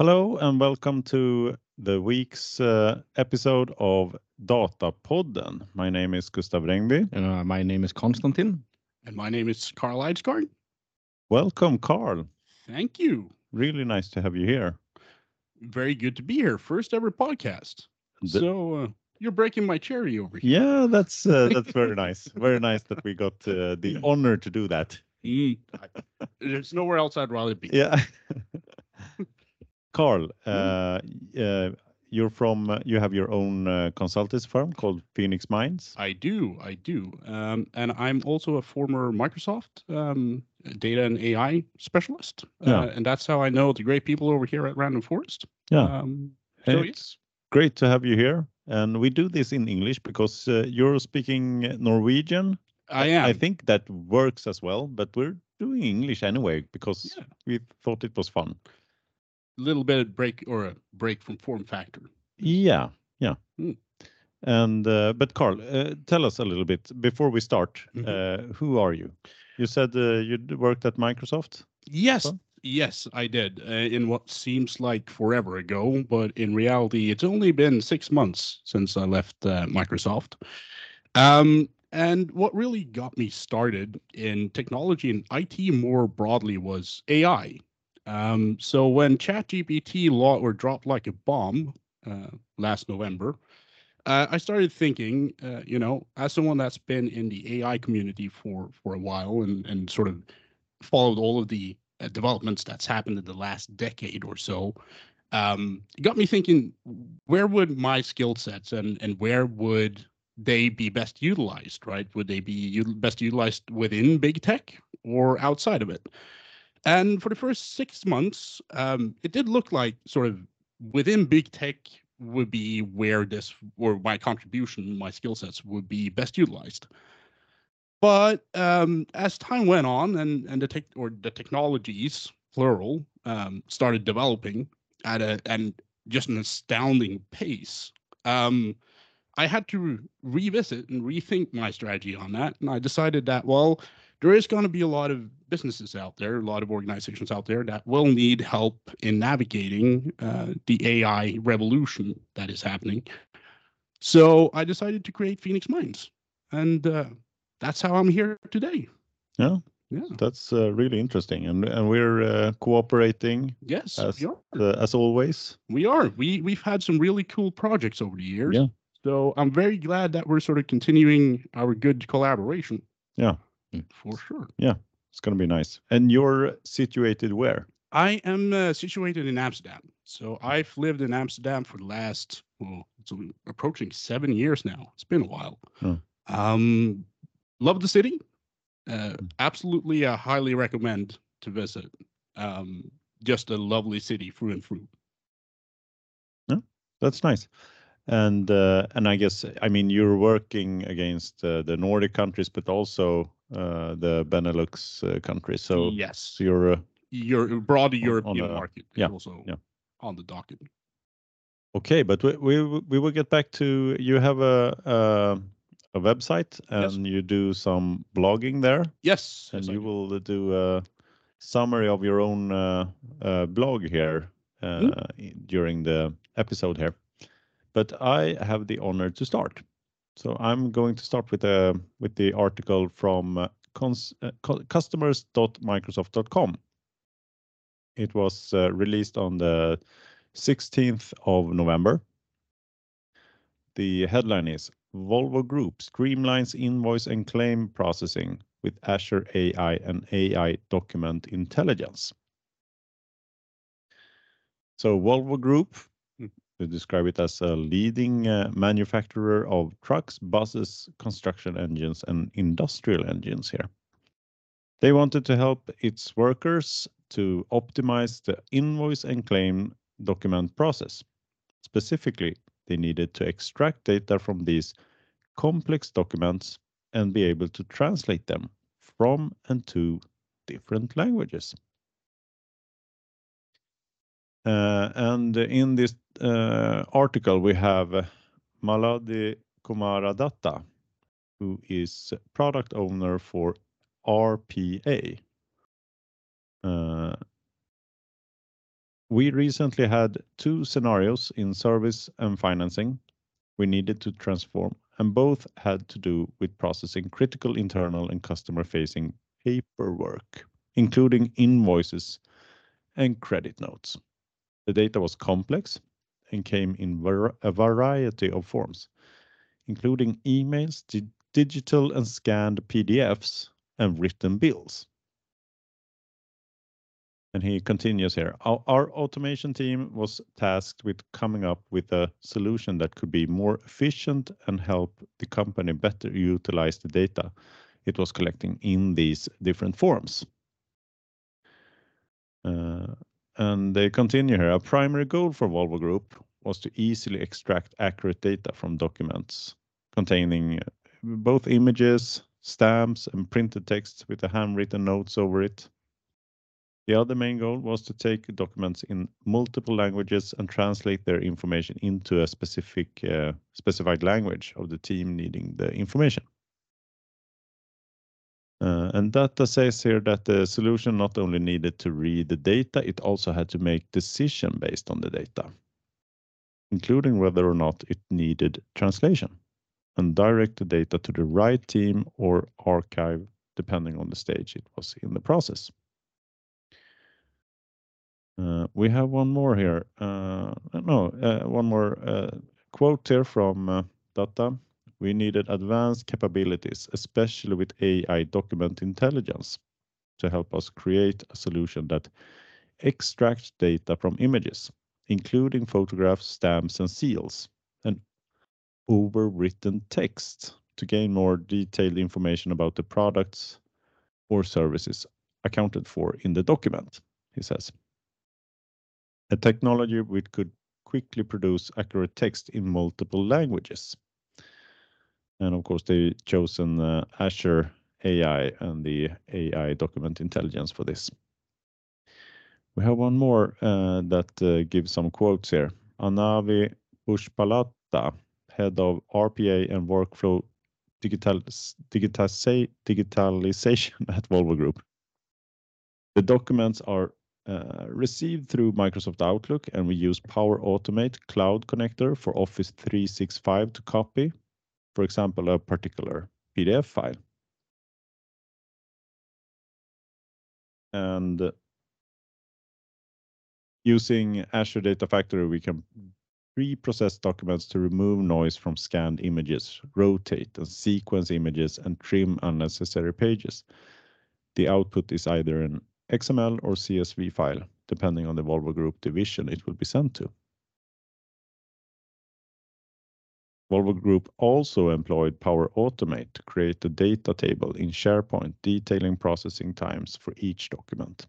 Hello, and welcome to the week's episode of Datapodden. My name is Gustav Rengby. My name is Konstantin. And my name is Carl Eidsgaard. Welcome, Carl. Thank you. Really nice to have you here. Very good to be here. First ever podcast. The- So you're breaking my cherry over here. Yeah, that's that's very nice. Very nice that we got uh, the honor to do that. Mm, There's nowhere else I'd rather be. Yeah. Carl, uh, uh, you're from, uh, you have your own uh, consultancy firm called Fenix Minds. I do. I do. Um, and I'm also a former Microsoft um, data and AI specialist. Yeah. Uh, and that's how I know the great people over here at Random Forest. Yeah. Um, so It's yes. great to have you here. And we do this in English because uh, you're speaking Norwegian. I am. I think that works as well, but we're doing English anyway because Yeah. we thought it was fun. Little bit of break or a break from form factor. Yeah, yeah. Mm. And uh, but Carl, uh, tell us a little bit before we start. Mhm. Uh, who are you? You said uh, you worked at Microsoft. Yes, Huh? yes, I did. Uh, in what seems like forever ago, but in reality, it's only been six months since I left uh, Microsoft. Um, and what really got me started in technology and IT more broadly was AI. Um, so when ChatGPT law or dropped like a bomb uh, last November, uh, I started thinking, uh, you know, as someone that's been in the AI community for for a while and and sort of followed all of the uh, developments that's happened in the last decade or so, um, it got me thinking, where would my skill sets and and where would they be best utilized? Right? Would they be best utilized within big tech or outside of it? And for the first six months, um, it did look like sort of within big tech would be where this or my contribution, my skill sets would be best utilized. But um, as time went on and and the tech or the technologies plural um, started developing at a and just an astounding pace, um, I had to revisit and rethink my strategy on that. And I decided that well, there is going to be a lot of businesses out there, a lot of organizations out there that will need help in navigating uh, the AI revolution that is happening. So I decided to create Fenix Minds, and uh, that's how I'm here today. Yeah. Yeah. That's uh, really interesting, and and we're uh, cooperating Yes, As- uh, as always. We are. We we've had some really cool projects over the years. Yeah. So I'm very glad that we're sort of continuing our good collaboration. Yeah. Mm. For sure. Yeah, it's going to be nice. And you're situated where? I am uh, situated in Amsterdam. So I've lived in Amsterdam for the last, well, it's approaching seven years now. It's been a while. Um, love the city. Uh, Hmm. absolutely, I highly recommend to visit. Um, just a lovely city through and through. That's nice. And uh, and I guess I mean you're working against uh, the Nordic countries, but also uh, the Benelux uh, countries. So, yes, you're uh, your broader on European market is yeah, also yeah. on the docket. okay. But we we we will get back to you have a a, a website Yes. and you do some blogging there, Yes, and yes, you will do a summary of your own uh, uh, blog here uh, Mm. during the episode here. But I have the honor to start. So I'm going to start with the with the article from uh, uh, customers.microsoft.com. It was uh, released on the 16th of November. The headline is Volvo Group streamlines invoice and claim processing with Azure AI and AI document intelligence. So Volvo Group, They describe it as a leading uh, manufacturer of trucks, buses, construction engines, and industrial engines here. They wanted to help its workers to optimize the invoice and claim document process. Specifically, they needed to extract data from these complex documents and be able to translate them from and to different languages. Uh, and in this uh, article, we have Maladi Kumaradatta, who is product owner for RPA. Uh, we recently had two scenarios in service and financing we needed to transform, and both had to do with processing critical internal and customer-facing paperwork, including invoices and credit notes. The data was complex and came in a variety of forms, including emails, digital and scanned PDFs, and written bills. And he continues here. Our automation team was tasked with coming up with a solution that could be more efficient and help the company better utilize the data it was collecting in these different forms. Uh, And they continue here. A primary goal for Volvo Group was to easily extract accurate data from documents containing uh, both images, stamps, and printed text with the handwritten notes over it. The other main goal was to take documents in multiple languages and translate their information into a specific uh, specified language of the team needing the information. Uh, and Datta says here that the solution not only needed to read the data, it also had to make decision based on the data, including whether or not it needed translation, and direct the data to the right team or archive, depending on the stage it was in the process. Uh, we have one more here. Uh, no, one more quote here from Datta. We needed advanced capabilities, especially with AI document intelligence, to help us create a solution that extracts data from images, including photographs, stamps, and seals, and overwritten text to gain more detailed information about the products or services accounted for in the document, he says. A technology which could quickly produce accurate text in multiple languages. And of course, they've chosen uh, Azure AI and the AI document intelligence for this. We have one more uh, that uh, gives some quotes here. Anavi Pushpalata, Head of RPA and Workflow Digitalization at Volvo Group. The documents are received through Microsoft Outlook, and we use Power Automate Cloud Connector for Office 365 to copy, for example, a particular PDF file. And using Azure Data Factory, we can pre-process documents to remove noise from scanned images, rotate and sequence images, and trim unnecessary pages. The output is either an XML or CSV file, depending on the Volvo Group division it will be sent to. Volvo Group also employed Power Automate to create a data table in SharePoint, detailing processing times for each document.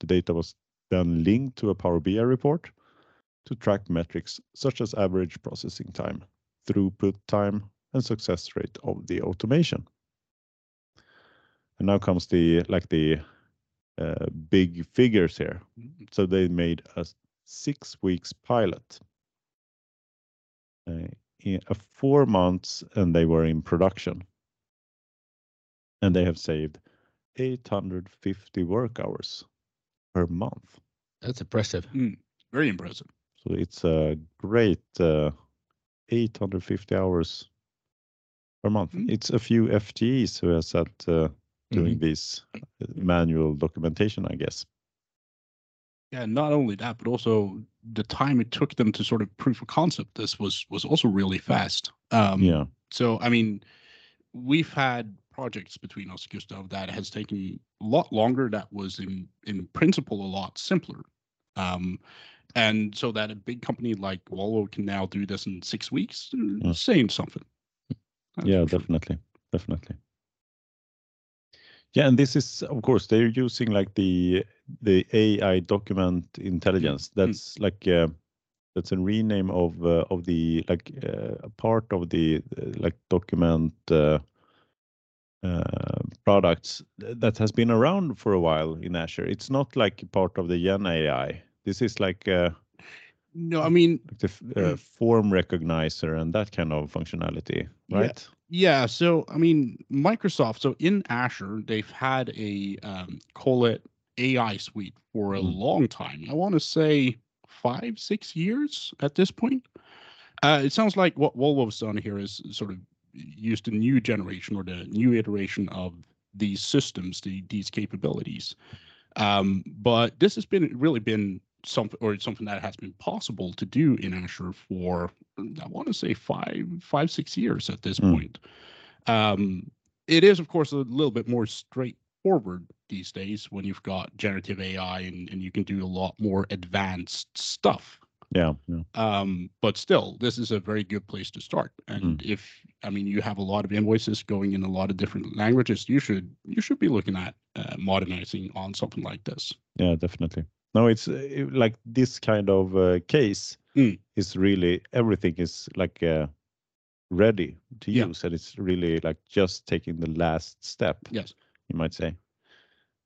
The data was then linked to a Power BI report to track metrics such as average processing time, throughput time, and success rate of the automation. And now comes the, like, the uh, big figures here. So they made a six weeks pilot uh, in four months, and they were in production. And they have saved 850 work hours per month. That's impressive. Hmm, very impressive. So it's a great uh, 850 hours per month. Hmm. It's a few FTEs who are set uh, doing mm-hmm. this uh, manual documentation, I guess. Yeah, not only that, but also the time it took them to sort of proof of concept this was was also really fast. Um, Yeah. So, I mean, we've had projects between us, Gustav, that has taken a lot longer, that was in in principle a lot simpler. Um, And so that a big company like Volvo can now do this in six weeks, saying something. Yeah, definitely. Definitely. Yeah, and this is, of course, they're using, like, the the AI document intelligence. Mm. That's like, uh, that's a rename of uh, of the, like, uh, a part of the, like, document products that has been around for a while in Azure. It's not like part of the GenAI. This is like, No, I mean- The mm. form recognizer and that kind of functionality, right? Yeah. Yeah, so, I mean, Microsoft, so in Azure, they've had a, call it AI suite for a Mm. long time. I want to say five, six years at this point. Uh, it sounds like what Volvo's done here is sort of used a new generation or the new iteration of these systems, the, these capabilities. Um, but this has been really been something or something that has been possible to do in Azure for I want to say five, five, six years at this Mm. point. Um, it is, of course, a little bit more straightforward these days when you've got generative AI and, and you can do a lot more advanced stuff. Yeah, yeah, Um, but still, this is a very good place to start. And if I mean you have a lot of invoices going in a lot of different languages, you should you should be looking at uh, modernizing on something like this. yeah, definitely. No, it's uh, it- like this kind of uh, case Mm. is really everything is like uh, ready to Yeah. use, and it's really like just taking the last step. Yes. you might say.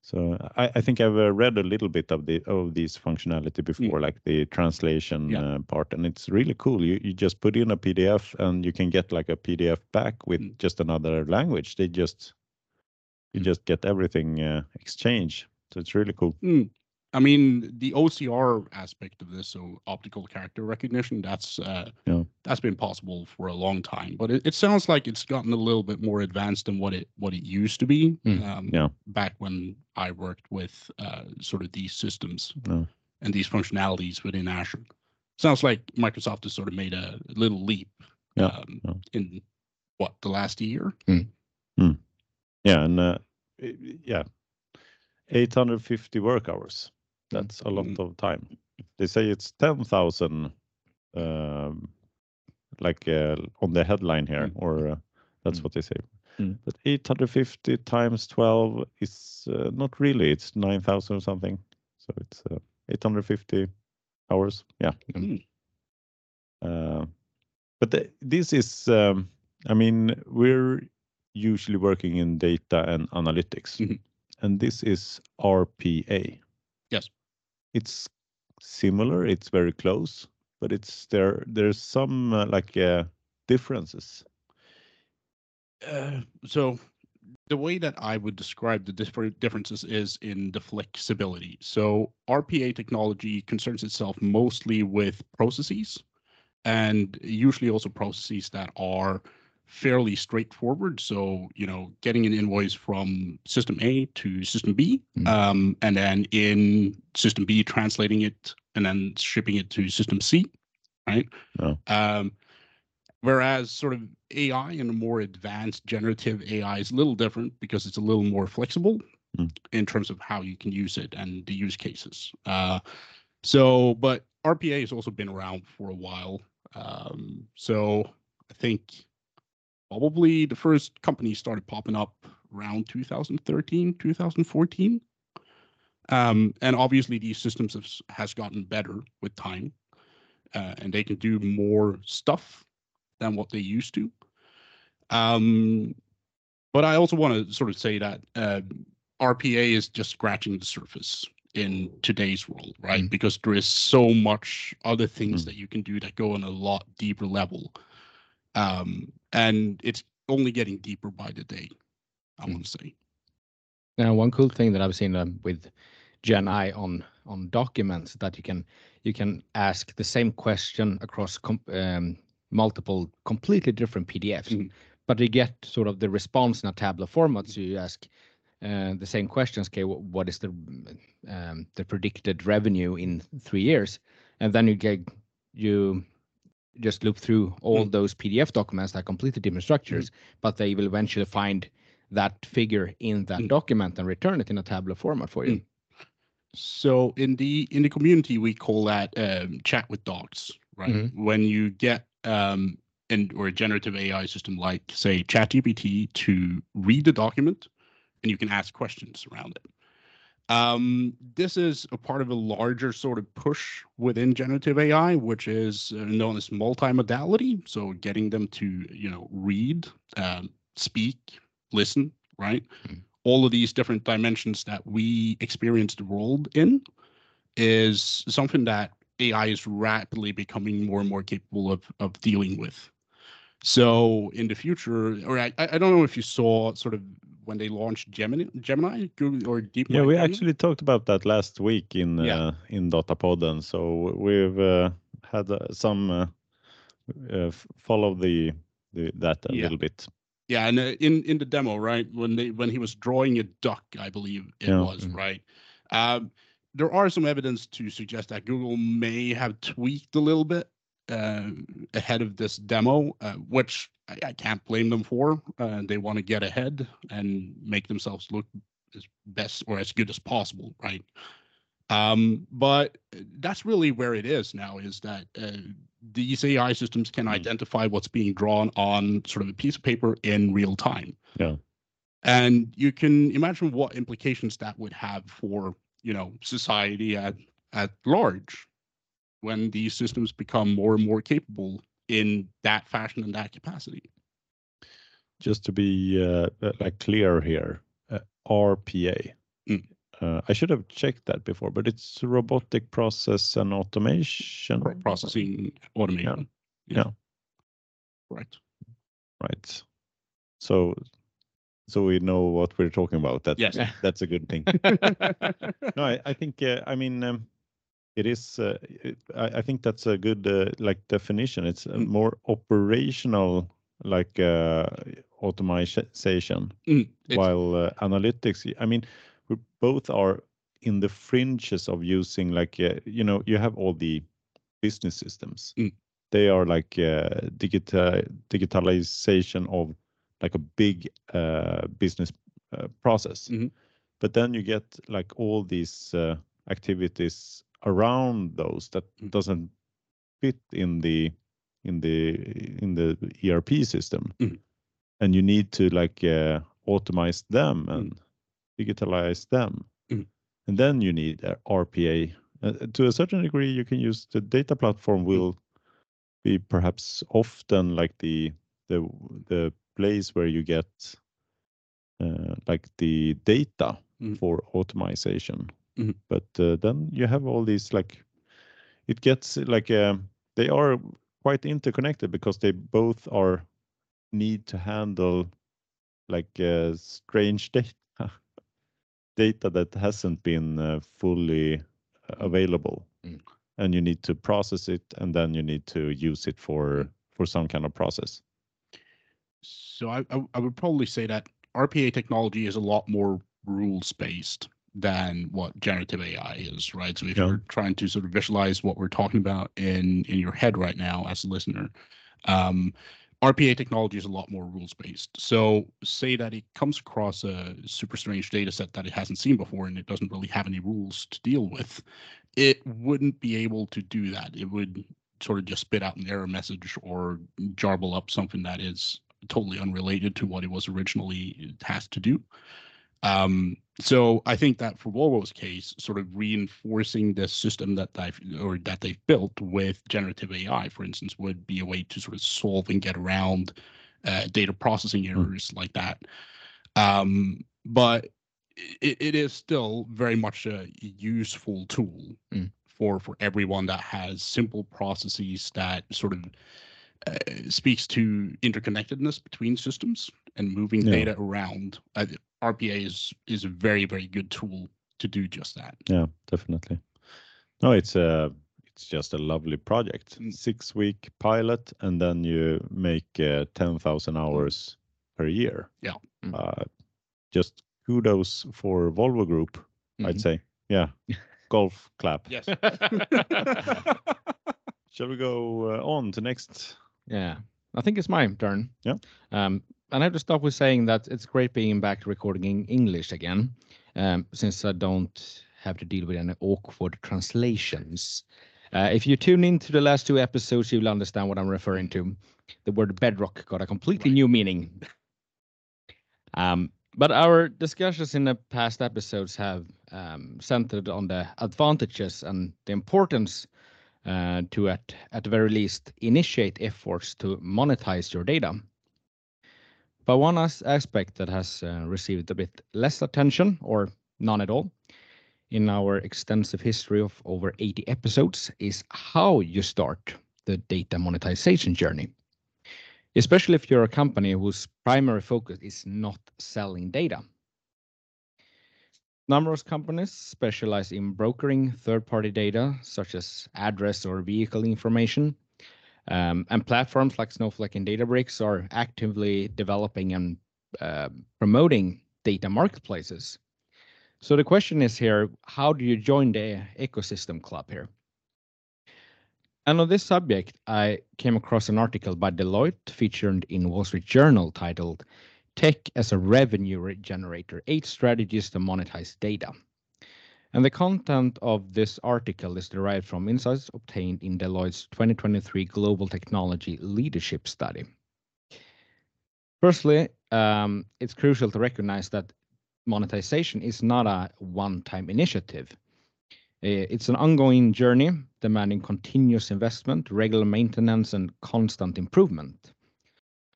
So I, I think I've uh, read a little bit of the of these functionality before, like the translation Mm. Yeah. uh, part, and it's really cool. You you just put in a PDF and you can get like a PDF back with Mm. just another language. They just you Mm. just get everything uh, exchange. So it's really cool. Mm. I mean, the OCR aspect of this, so optical character recognition, that's uh, Yeah. that's been possible for a long time. But it, it sounds like it's gotten a little bit more advanced than what it what it used to be. Mm. Um, Yeah. Back when I worked with uh, sort of these systems Yeah. and these functionalities within Azure, sounds like Microsoft has sort of made a little leap. Yeah, Um, yeah. In what the last year? Yeah, and uh, yeah, 850 work hours. That's a lot Mm. of time. They say it's 10,000, um, like uh, on the headline here, Mm. or uh, that's Mm. what they say. Mm. But 850 times 12 is uh, not really. It's 9,000 or something. So it's uh, 850 hours. Yeah. Mm. Uh, but the, this is, um, I mean, we're usually working in data and analytics, Mhm. and this is RPA. Yes. It's similar. It's very close, but it's there. There's some uh, like uh, differences. Uh, so the way that I would describe the different differences is in the flexibility. So RPA technology concerns itself mostly with processes and usually also processes that are fairly straightforward. So, you know, getting an invoice from system A to system B, Mm. um, and then in system B, translating it and then shipping it to system C, right? Oh. Um, whereas sort of AI and a more advanced generative AI is a little different because it's a little more flexible Mm. in terms of how you can use it and the use cases. Uh, so, but RPA has also been around for a while. Um, so I think probably the first companies started popping up around 2013, 2014. Um, and obviously these systems have, has gotten better with time uh, and they can do more stuff than what they used to. Um, but I also want to sort of say that uh, RPA is just scratching the surface in today's world, right? Mm. Because there is so much other things Mm. that you can do that go on a lot deeper level. Um, and it's only getting deeper by the day, I Mm. want to say. Now, one cool thing that I've seen um, with GenAI on on documents that you can you can ask the same question across com- um, multiple completely different PDFs, Mhm. but you get sort of the response in a tabular format. So you ask uh, the same questions. Okay, wh- what is the um, the predicted revenue in three years? And then you get you just loop through all Mm. those PDF documents that completely different structures, but they will eventually find that figure in that Mm. document and return it in a tabular format for you. So in the in the community, we call that um, chat with docs, right? Mhm. When you get um, and or a generative AI system like say ChatGPT to read the document, and you can ask questions around it. Um, this is a part of a larger sort of push within generative AI, which is uh, known as multimodality. So getting them to you know read, um, speak, listen, right? Mhm. All of these different dimensions that we experience the world in is something that AI is rapidly becoming more and more capable of of dealing with. So in the future, or I, I don't know if you saw sort of when they launched Gemini, Gemini, Google or DeepMind. Yeah, we Gemini. actually talked about that last week in Yeah. uh, in Datapodden. So we've uh, had uh, some uh, uh, follow the, the that a Yeah. little bit. Yeah, and uh, in in the demo, right when they when he was drawing a duck, I believe it Yeah. was Mhm. right. Um, there are some evidence to suggest that Google may have tweaked a little bit uh, ahead of this demo, uh, which I, I can't blame them for. Uh, they want to get ahead and make themselves look as best or as good as possible, right? Um, but that's really where it is now. Is that uh, these AI systems can Mm. identify what's being drawn on sort of a piece of paper in real time. Yeah. And you can imagine what implications that would have for you know society at at large when these systems become more and more capable in that fashion and that capacity. Just to be uh, like clear here, uh, RPA. Mm. Uh, I should have checked that before, but it's robotic process and automation. Pro- Processing automation. Yeah. Right. Right. So, so we know what we're talking about. That's Yes. that's a good thing. no, I, I think uh, I mean um, it is. Uh, it, I, I think that's a good uh, like definition. It's a Mm. more operational like uh, automation, Mm, while uh, analytics. I mean, we both are in the fringes of using like uh, you know you have all the business systems. Mm. They are like uh, digital digitalization of like a big uh, business uh, process. Mhm. But then you get like all these uh, activities around those that Mm. doesn't fit in the in the in the ERP system, Mhm. and you need to like uh, automate them and digitalize them, Mhm. and then you need RPA. Uh, to a certain degree, you can use the data platform will be perhaps often like the the the place where you get uh, like the data Mhm. for automation. Mhm. But uh, then you have all these like it gets like um, they are quite interconnected because they both are need to handle like uh, strange data data that hasn't been uh, fully available Mm. and you need to process it and then you need to use it for for some kind of process So I, I I would probably say that RPA technology is a lot more rules based than what generative AI is, right? So if Yeah. you're trying to sort of visualize what we're talking about in in your head right now as a listener, um, RPA technology is a lot more rules based. So say that it comes across a super strange data set that it hasn't seen before and it doesn't really have any rules to deal with, it wouldn't be able to do that. It would sort of just spit out an error message or jarble up something that is totally unrelated to what it was originally tasked to do. Um, so I think that for Volvo's case, sort of reinforcing the system that they've or that they've built with generative AI, for instance, would be a way to sort of solve and get around uh, data processing errors like that. Um, but it, it is still very much a useful tool Mm. for for everyone that has simple processes that sort of uh, speaks to interconnectedness between systems and moving Yeah. data around. RPA is is a very very good tool to do just that. yeah definitely no it's a it's just a lovely project Mm. six week pilot and then you make uh, 10,000 hours per year Yeah. Mm. uh, just kudos for Volvo Group I'd Mhm. say yeah golf clap Yes. shall we go uh, on to next Yeah, I think it's my turn. Yeah. Um, and I have to start with saying that it's great being back recording in English again, um, since I don't have to deal with any awkward translations. Uh, if you tune in to the last two episodes, you will understand what I'm referring to. The word bedrock got a completely new meaning. Um, but our discussions in the past episodes have um, centered on the advantages and the importance uh, to at at the very least initiate efforts to monetize your data. But one aspect that has uh, received a bit less attention or none at all in our extensive history of over 80 episodes is how you start the data monetization journey. especially if you're a company whose primary focus is not selling data. Numerous companies specialize in brokering third-party data, such as address or vehicle information. Um, and platforms like Snowflake and Databricks are actively developing and uh, promoting data marketplaces. So the question is here, how do you join the ecosystem club here? And on this subject, I came across an article by Deloitte featured in Wall Street Journal titled Tech as a Revenue Generator: Eight Strategies to Monetize Data. And the content of this article is derived from insights obtained in Deloitte's 2023 Global Technology Leadership Study. Firstly, um, it's crucial to recognize that monetization is not a one-time initiative. Uh, it's an ongoing journey demanding continuous investment, regular maintenance, and constant improvement.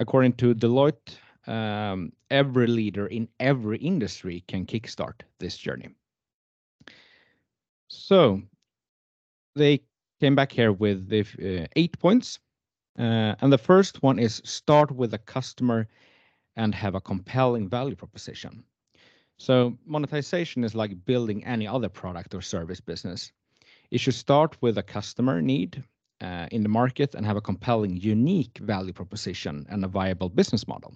According to Deloitte, um, every leader in every industry can kickstart this journey. So they came back here with the uh, eight points. Uh, and the first one is start with a customer and have a compelling value proposition. So monetization is like building any other product or service business. It should start with a customer need uh, in the market and have a compelling, unique value proposition and a viable business model.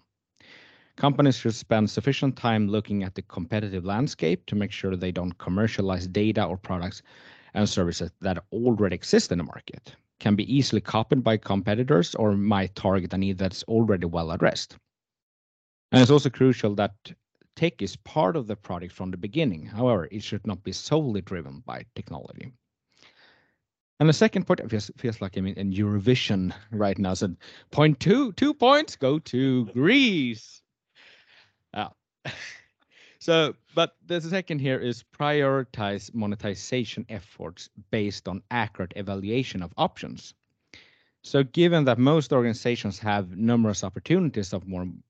Companies should spend sufficient time looking at the competitive landscape to make sure they don't commercialize data or products and services that already exist in the market, can be easily copied by competitors, or might target a need that's already well addressed. And it's also crucial that tech is part of the product from the beginning. However, it should not be solely driven by technology. And the second point, it feels like I'm in Eurovision right now. So point two, two points go to Greece. Ah. So, but the second here is prioritize monetization efforts based on accurate evaluation of options. So given that most organizations have numerous opportunities of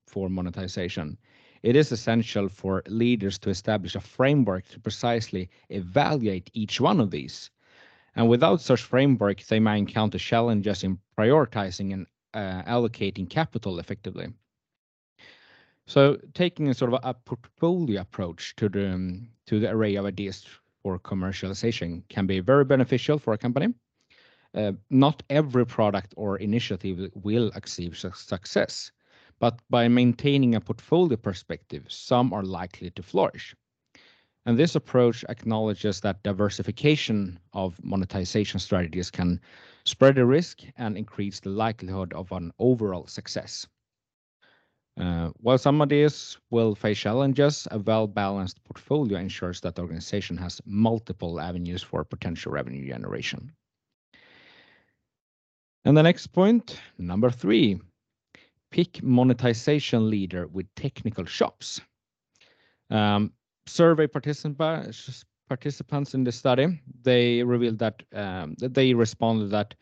for monetization, it is essential for leaders to establish a framework to precisely evaluate each one of these. And without such framework, they might encounter challenges in prioritizing and uh, allocating capital effectively. So taking a sort of a portfolio approach to the um, to the array of ideas for commercialization can be very beneficial for a company. Uh, not every product or initiative will achieve success, but by maintaining a portfolio perspective, some are likely to flourish. And this approach acknowledges that diversification of monetization strategies can spread the risk and increase the likelihood of an overall success. Uh, while some ideas will face challenges, a well-balanced portfolio ensures that the organization has multiple avenues for potential revenue generation. And the next point, number three, pick monetization leader with technical chops. Um, survey participants in the study, they revealed that um, they responded that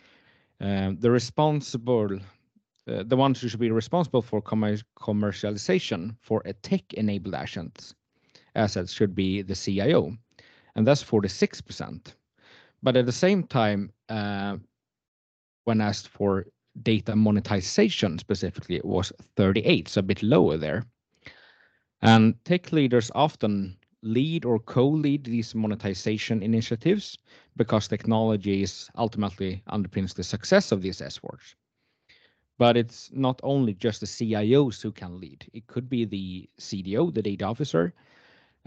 um, the Uh, ones who should be responsible for commercialization for a tech-enabled assets assets should be the CIO, and that's 46%. But at the same time, uh, when asked for data monetization specifically, it was 38, so a bit lower there. And tech leaders often lead or co-lead these monetization initiatives because technology is ultimately underpins the success of these efforts. But it's not only just the CIOs who can lead. It could be the CDO, the data officer,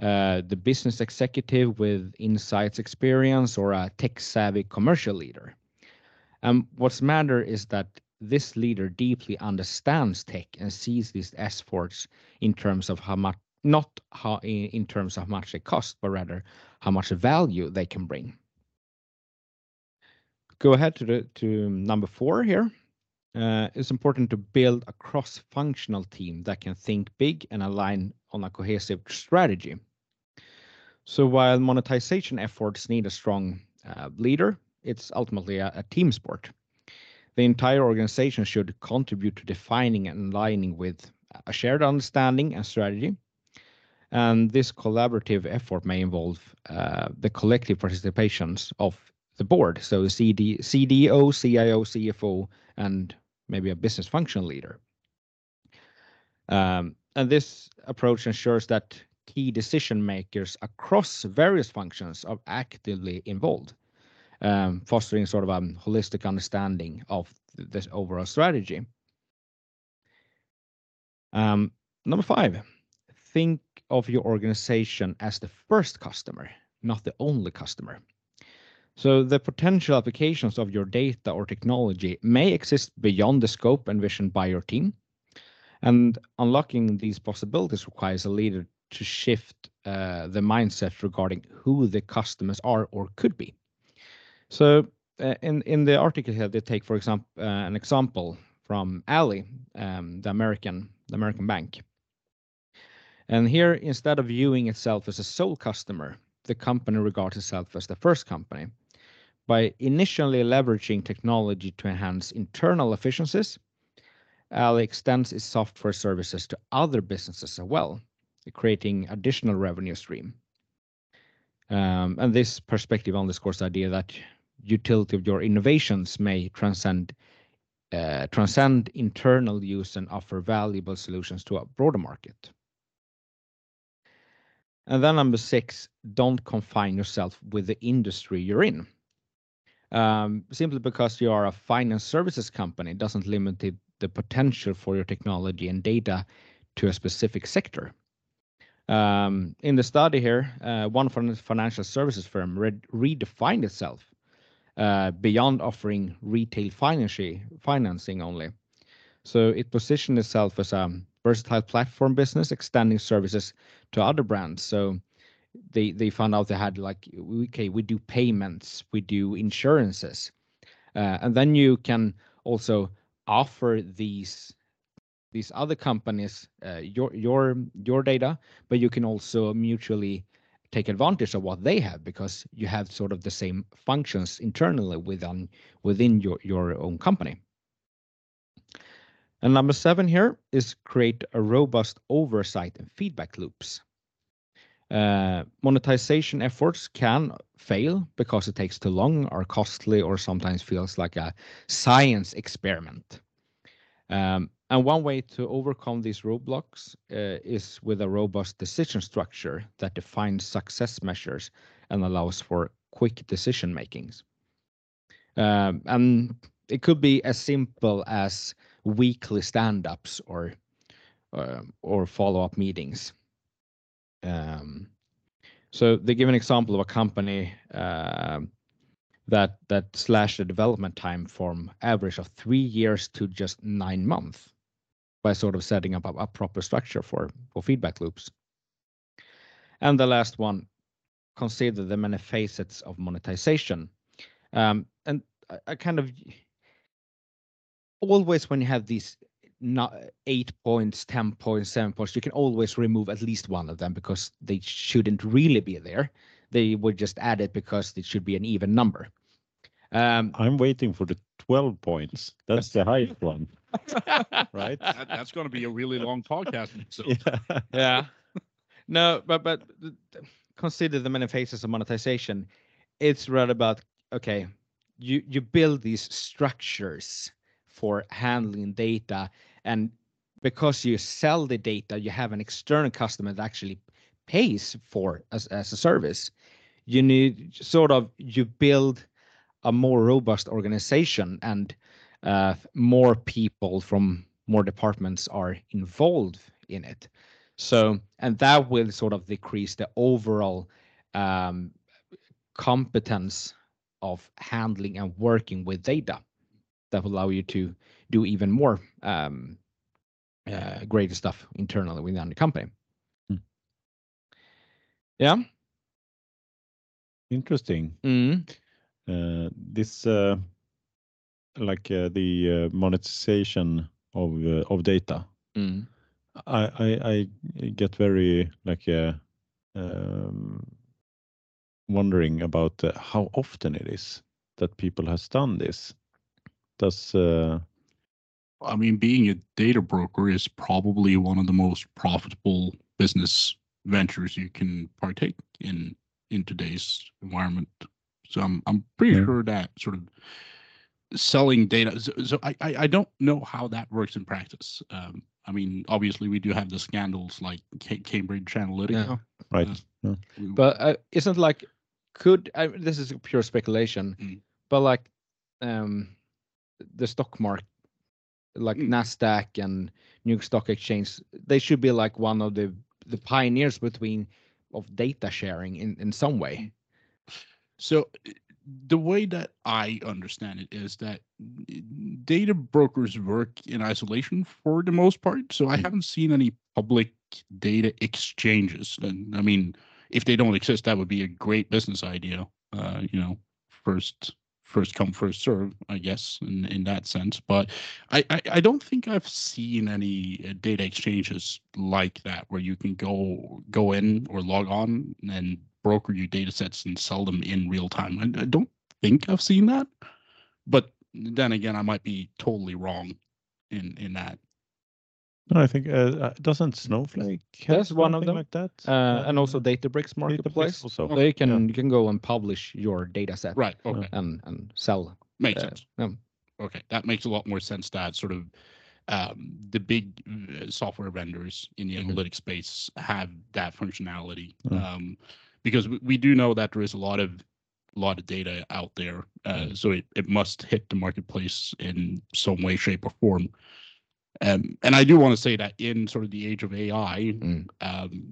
uh, the business executive with insights experience, or a tech-savvy commercial leader. And what's matter is that this leader deeply understands tech and sees these efforts in terms of how much, not how in terms of how much they cost, but rather how much value they can bring. Go ahead to to number four here. Uh, it's important to build a cross-functional team that can think big and align on a cohesive strategy. So while monetization efforts need a strong uh, leader, it's ultimately a team sport. The entire organization should contribute to defining and aligning with a shared understanding and strategy. And this collaborative effort may involve uh, the collective participations of the board, so CDO, CIO, CFO, and maybe a business function leader Um, and this approach ensures that key decision makers across various functions are actively involved, um, fostering sort of a holistic understanding of this overall strategy. Um, number five, think of your organization as the first customer, not the only customer. So the potential applications of your data or technology may exist beyond the scope envisioned by your team. And unlocking these possibilities requires a leader to shift uh, the mindset regarding who the customers are or could be. So uh, in in the article here, they take, for example, uh, an example from Ally, um, the American the American bank. And here, instead of viewing itself as a sole customer, the company regards itself as the first company. By initially leveraging technology to enhance internal efficiencies, Ally extends its software services to other businesses as well, creating additional revenue stream. Um, and this perspective underscores the idea that utility of your innovations may transcend uh, transcend internal use and offer valuable solutions to a broader market. And then number six, don't confine yourself with the industry you're in. Um, simply because you are a finance services company doesn't limit the, the potential for your technology and data to a specific sector. Um, in the study here, uh, one financial services firm redefined itself uh, beyond offering retail financing only. So it positioned itself as a versatile platform business, extending services to other brands. So they they found out they had like okay, we do payments, we do insurances, uh, and then you can also offer these these other companies uh, your your your data, but you can also mutually take advantage of what they have because you have sort of the same functions internally within within your your own company. And number seven here is create a robust oversight and feedback loops. Uh, monetization efforts can fail because it takes too long or costly or sometimes feels like a science experiment. Um, and one way to overcome these roadblocks uh, is with a robust decision structure that defines success measures and allows for quick decision makings. Um, and it could be as simple as weekly stand-ups or or follow-up meetings. Um, so they give an example of a company uh, that that slashed the development time from average of three years to just nine months by sort of setting up a, a proper structure for for feedback loops. And the last one, consider the many facets of monetization. Um, and I, I kind of always when you have these not eight points, 10 points, seven points, you can always remove at least one of them because they shouldn't really be there. They would just add it because it should be an even number. Um, I'm waiting for the 12 points. That's the highest one. right? That, that's going to be a really long podcast. So. Yeah. yeah. No, but but consider the many phases of monetization. It's rather about okay, you you build these structures for handling data. And because you sell the data, you have an external customer that actually pays for as, as a service. You need sort of you build a more robust organization and uh, more people from more departments are involved in it. So, and that will sort of decrease the overall um, competence of handling and working with data that will allow you to do even more um, uh, greater stuff internally within the company. Mm. Yeah. Interesting. Mm. Uh, this, uh, like uh, the uh, monetization of uh, of data. Mm. I, I I get very like um, wondering about how often it is that people has done this does uh... I mean, being a data broker is probably one of the most profitable business ventures you can partake in in today's environment. So I'm I'm pretty yeah. sure that sort of selling data. So, so I, I, I don't know how that works in practice. Um, I mean, obviously, we do have the scandals like Cambridge Analytica. Right. Uh, yeah. But uh, isn't like could I, this is pure speculation, Mm. but like um the stock market, like Mm. Nasdaq and New York Stock Exchange, they should be like one of the the pioneers between of data sharing in in some way. So uh, the way that I understand it is that data brokers work in isolation for the most part. So I Mm. haven't seen any public data exchanges. And I mean, if they don't exist, that would be a great business idea. Uh, you know, first first come first serve, I guess, in in that sense. But I I, I don't think I've seen any uh, data exchanges like that where you can go go in or log on and broker your data sets and sell them in real time. I, I don't think I've seen that, but then again, I might be totally wrong in in that. No, I think uh, uh, doesn't Snowflake have That's one of them. like that? Uh, and also Uh, Databricks Databricks marketplace. also. So you can Yeah. you can go and publish your data set Right. Okay. and and sell. Makes uh, sense. yeah. Okay, that makes a lot more sense. That sort of um, the big uh, software vendors in the Mhm. analytics space have that functionality Mm. um, because we, we do know that there is a lot of lot of data out there, uh, so it, it must hit the marketplace in some way, shape, or form. Um, and I do want to say that in sort of the age of AI, Mm. um,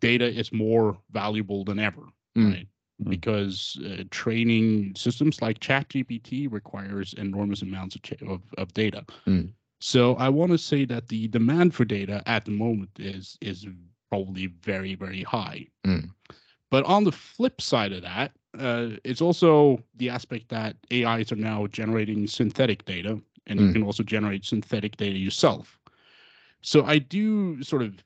data is more valuable than ever, Mm. right? Mm. Because uh, training systems like ChatGPT requires enormous amounts of, cha- of, of data. Mm. So I want to say that the demand for data at the moment is is probably very very high. Mm. But on the flip side of that, uh, it's also the aspect that AIs are now generating synthetic data, and you Mm. can also generate synthetic data yourself. So I do sort of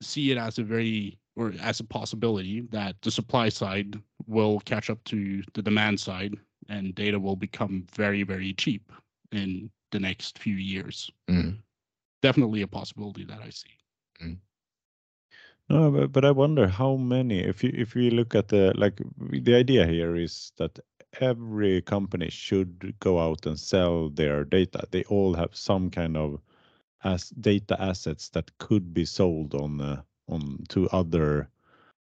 see it as a very or as a possibility that the supply side will catch up to the demand side, and data will become very very cheap in the next few years. Mm. Definitely a possibility that I see. No, but, but I wonder how many. If you if we look at the like the idea here is that every company should go out and sell their data. They all have some kind of as data assets that could be sold on uh, on to other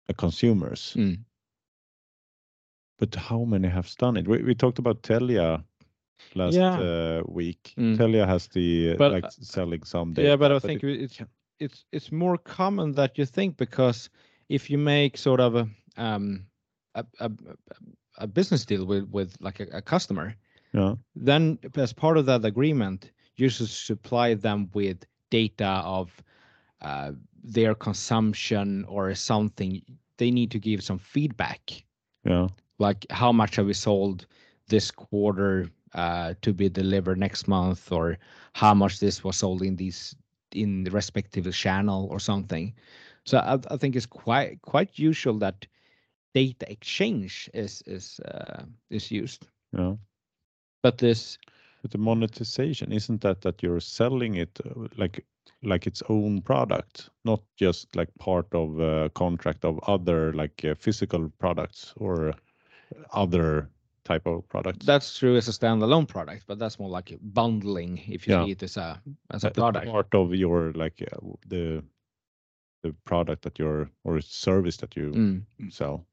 uh, consumers. Mm. But how many have done it? We, we talked about Telia last Yeah. uh, week. Mm. Telia has the But, like uh, selling some data. Yeah, but I it- think it's it's it's more common that you think because if you make sort of a um a a, a business deal with with like a, a customer, yeah, then as part of that agreement, you should supply them with data of uh, their consumption or something. They need to give some feedback, yeah, like how much have we sold this quarter uh, to be delivered next month, or how much this was sold in these in the respective channel or something. So I, I think it's quite quite usual that data exchange is is uh, is used. yeah. But this But the monetization isn't that that you're selling it uh, like like its own product, not just like part of a contract of other like uh, physical products or other type of products. That's true as a standalone product, but that's more like bundling if you Yeah. see it as a as a that's product. part of your like uh, the the product that you're or service that you Mm. sell.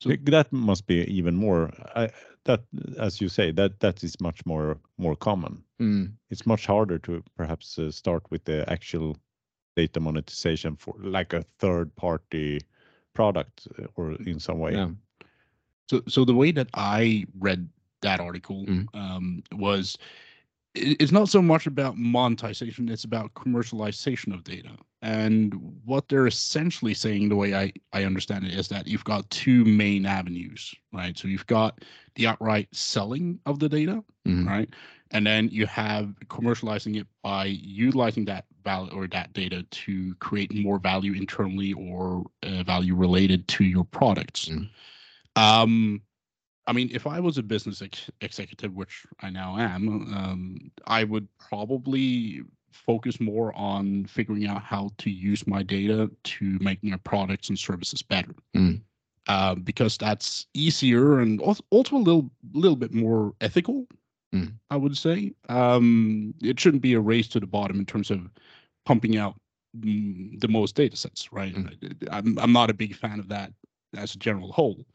So- that must be even more. I, that as you say that that is much more more common. Mm. it's much harder to perhaps uh, start with the actual data monetization for like a third party product uh, or in some way. Yeah. So, so the way that I read that article Mm. um, was, it's not so much about monetization; it's about commercialization of data. And what they're essentially saying, the way I I understand it, is that you've got two main avenues, right? So you've got the outright selling of the data, Mhm. right? And then you have commercializing it by utilizing that value or that data to create more value internally or uh, value related to your products. Mm. Um, I mean, if I was a business ex- executive, which I now am, um, I would probably focus more on figuring out how to use my data to make my products and services better. Mm. Uh, because that's easier and also, a little little bit more ethical. Mm. I would say um, it shouldn't be a race to the bottom in terms of pumping out mm, the most data sets, right? I'm I'm not a big fan of that as a general whole,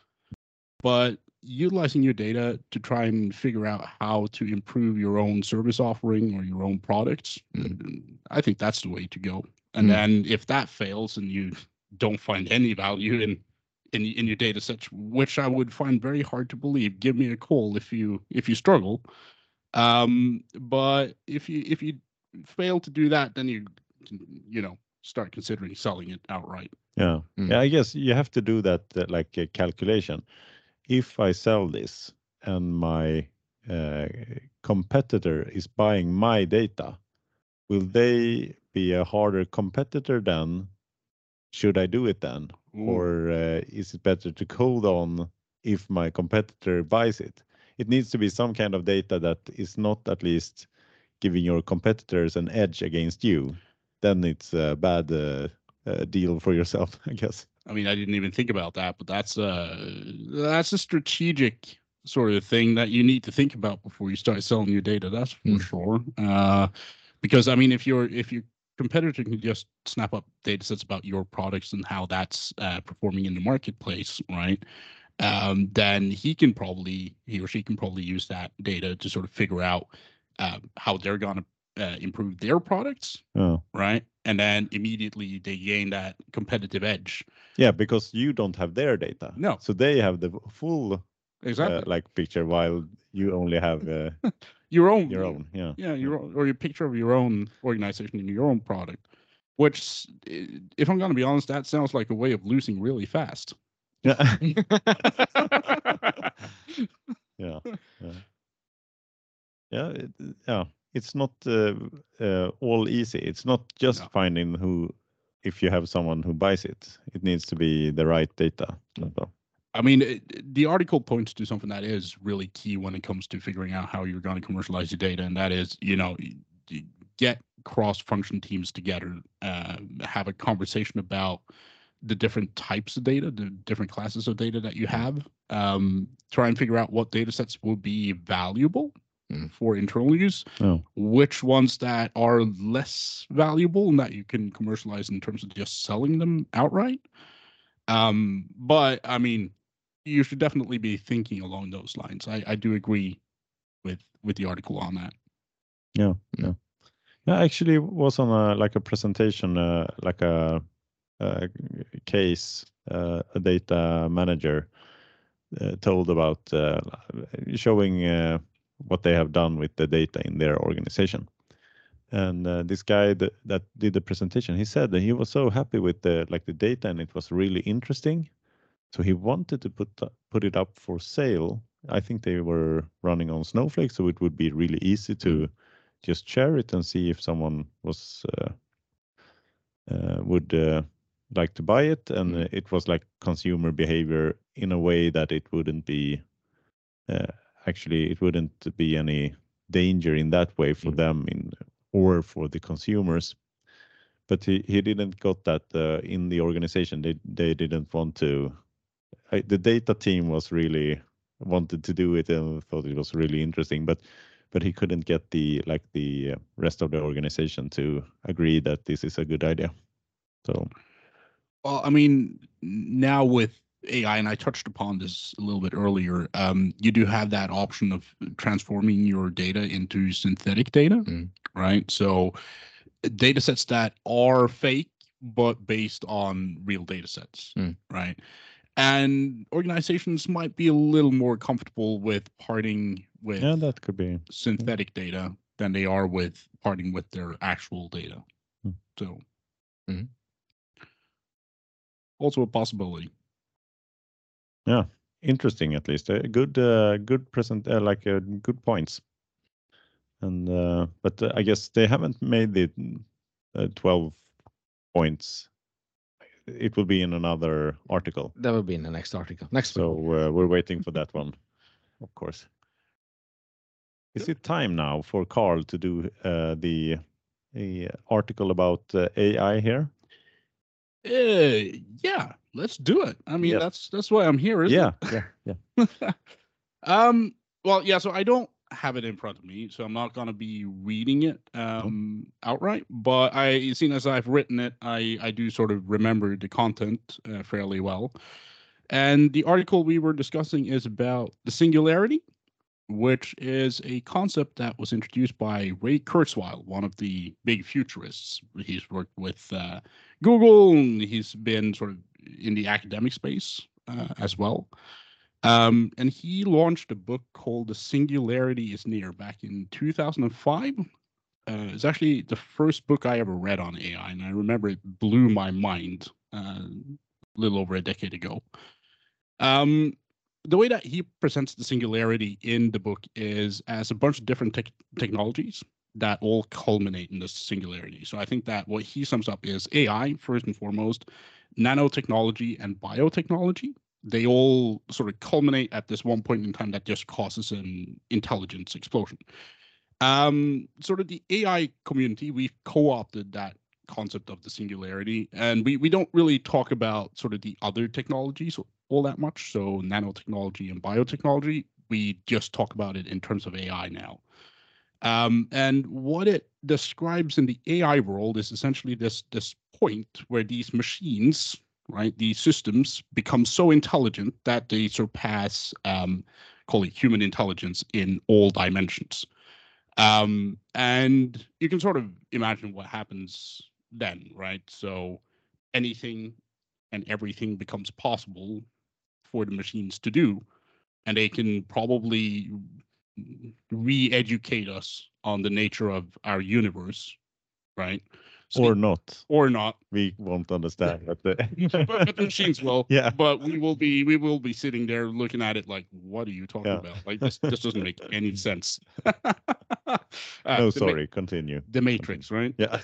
but utilizing your data to try and figure out how to improve your own service offering or your own products, mm, I think that's the way to go. And Mm. then if that fails and you don't find any value in in in your data sets, which I would find very hard to believe, give me a call if you if you struggle. Um, but if you if you fail to do that, then you can, you know start considering selling it outright. Yeah. Mm. Yeah, I guess you have to do that uh, like a calculation. If I sell this and my uh, competitor is buying my data, will they be a harder competitor then? Should I do it then? Ooh. Or uh, is it better to hold on if my competitor buys it? It needs to be some kind of data that is not at least giving your competitors an edge against you. Then it's a bad uh, uh, deal for yourself, I guess. I mean, I didn't even think about that, but that's a that's a strategic sort of thing that you need to think about before you start selling your data. That's for Mm. sure. Uh, because I mean, if your if your competitor can just snap up data sets about your products and how that's uh, performing in the marketplace, right? Um, then he can probably he or she can probably use that data to sort of figure out uh, how they're going to uh, improve their products, Oh. right? And then immediately they gain that competitive edge. Yeah, because you don't have their data. No. So they have the full Exactly. uh, like picture while you only have uh, your own your own. Yeah. yeah your own, or your picture of your own organization and your own product which if i'm going to be honest that sounds like a way of losing really fast Yeah. yeah. Yeah. Yeah. It, yeah. It's not uh, uh, all easy. It's not just No. finding who, if you have someone who buys it, it needs to be the right data. I mean it, the article points to something that is really key when it comes to figuring out how you're going to commercialize your data and that is you know get cross function teams together uh, have a conversation about the different types of data the different classes of data that you have um, try and figure out what data sets will be valuable Mm. for internal use Oh. which ones that are less valuable and that you can commercialize in terms of just selling them outright. Um, but I mean, you should definitely be thinking along those lines. I, I do agree with with the article on that. Yeah, yeah. I actually was on a like a presentation, uh, like a, a case, uh, a data manager uh, told about uh, showing uh, what they have done with the data in their organization. And uh, this guy that, that did the presentation, he said that he was so happy with the like the data and it was really interesting. So he wanted to put put it up for sale. I think they were running on Snowflake, so it would be really easy to just share it and see if someone was uh, uh, would uh, like to buy it and Mm. it was like consumer behavior in a way that it wouldn't be uh, actually it wouldn't be any danger in that way for Mm. them in or for the consumers. But he, he didn't got that uh, in the organization. They they didn't want to I, the data team was really wanted to do it and thought it was really interesting but but he couldn't get the like the rest of the organization to agree that this is a good idea. So Well, I mean, now with AI, and I touched upon this a little bit earlier, um, you do have that option of transforming your data into synthetic data, Mm. right? So data sets that are fake, but based on real data sets, Mm. right? And organizations might be a little more comfortable with parting with yeah that could be synthetic data than they are with parting with their actual data. Hmm. So, Mhm. also a possibility. Interesting at least. Uh, good uh, good present uh, like uh, good points. And uh, but uh, i guess they haven't made the uh, 12 points. It will be in another article. That will be in the next article. Next so uh, we're waiting for that one of course. Is it time now for carl to do uh, the a article about uh, ai here Uh, yeah, let's do it. I mean, Yes. that's that's why I'm here, isn't yeah it? yeah yeah um. Well, yeah. So I don't have it in front of me, so I'm not going to be reading it um, outright. But I, seen as I've written it, I I do sort of remember the content uh, fairly well. And the article we were discussing is about the singularity, which is a concept that was introduced by Ray Kurzweil, one of the big futurists. He's worked with uh, Google, he's been sort of in the academic space uh, as well. Um, and he launched a book called The Singularity is Near back in 2005. Uh, it's actually the first book I ever read on AI, and I remember it blew my mind uh, a little over a decade ago. Um, the way that he presents the singularity in the book is as a bunch of different te- technologies that all culminate in this singularity. So I think that what he sums up is AI first and foremost, nanotechnology and biotechnology. They all sort of culminate at this one point in time that just causes an intelligence explosion. Um, sort of the AI community, we've co-opted that concept of the singularity, and we we don't really talk about sort of the other technologies all that much. So nanotechnology and biotechnology, we just talk about it in terms of AI now. Um, and what it describes in the AI world is essentially this this point where these machines, right, these systems become so intelligent that they surpass, um, call it human intelligence in all dimensions. Um, and you can sort of imagine what happens then, right? So anything and everything becomes possible for the machines to do and they can probably re-educate us on the nature of our universe right? So or not. Or not. We won't understand but the, but, but the machines will. Yeah. But we will be we will be sitting there looking at it like what are you talking yeah. about? Like this this doesn't make any sense. Uh, no sorry ma- continue. the matrix right? Yeah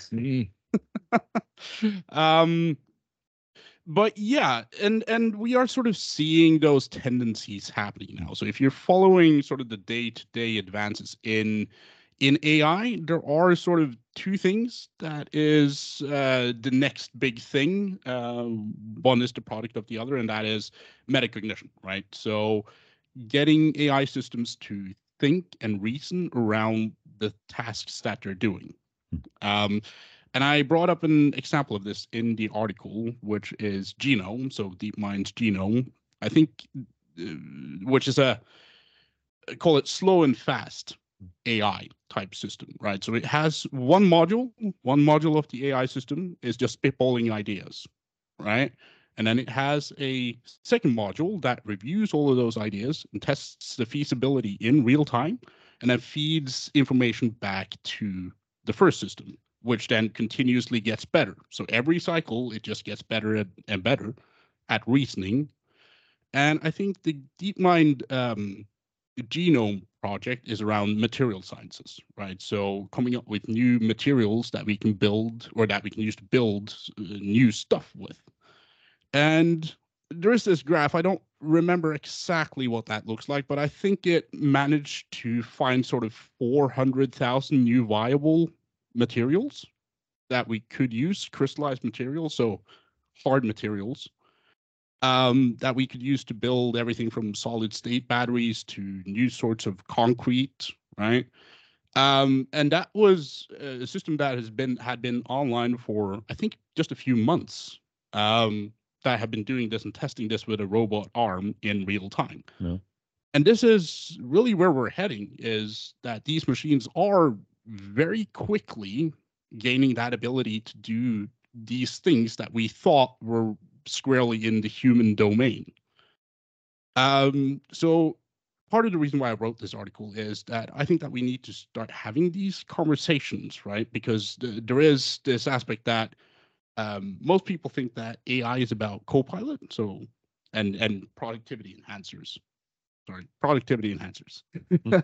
um but yeah and and we are sort of seeing those tendencies happening now. So if you're following sort of the day-to-day advances in in ai there are sort of two things that is uh, the next big thing. Uh, one is the product of the other and that is metacognition right? So getting ai systems to think and reason around the tasks that they're doing. Hmm. um, and I brought up an example of this in the article, which is Genome, so DeepMind's Genome. I think, uh, which is a call it slow and fast AI type system, right? So it has one module. One module of the AI system is just spitballing ideas, right? And then it has a second module that reviews all of those ideas and tests the feasibility in real time, and then feeds information back to the first system which then continuously gets better. So every cycle, it just gets better and better at reasoning. And I think the DeepMind um, genome project is around material sciences, right? So coming up with new materials that we can build or that we can use to build uh, new stuff with. And there is this graph. I don't remember exactly what that looks like, but I think it managed to find sort of 400,000 new viable materials that we could use, crystallized materials, so hard materials um, that we could use to build everything from solid state batteries to new sorts of concrete, right? Um, and that was a system that has been had been online for I think just a few months. Um, that have been doing this and testing this with a robot arm in real time. Yeah. And this is really where we're heading is that these machines are very quickly gaining that ability to do these things that we thought were squarely in the human domain. Um, so part of the reason why I wrote this article is that I think that we need to start having these conversations, right? Because th- there is this aspect that um, most people think that AI is about co-pilot, so and and productivity enhancers. Sorry, productivity enhancers.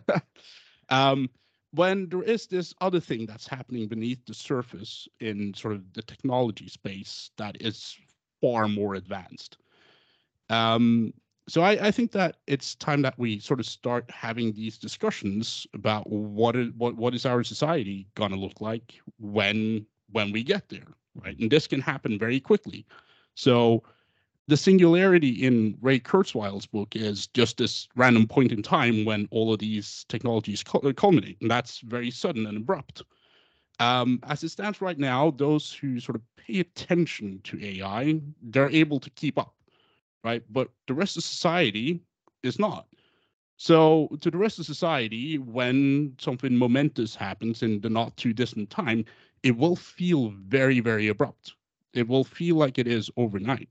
um, when there is this other thing that's happening beneath the surface in sort of the technology space that is far more advanced. Um, so I, I, think that it's time that we sort of start having these discussions about what is, what what is our society going to look like when when we get there, right? And this can happen very quickly. So the singularity in Ray Kurzweil's book is just this random point in time when all of these technologies culminate, and that's very sudden and abrupt. Um, as it stands right now, those who sort of pay attention to AI, they're able to keep up, right? But the rest of society is not. So, to the rest of society, when something momentous happens in the not too distant time, it will feel very, very abrupt. It will feel like it is overnight.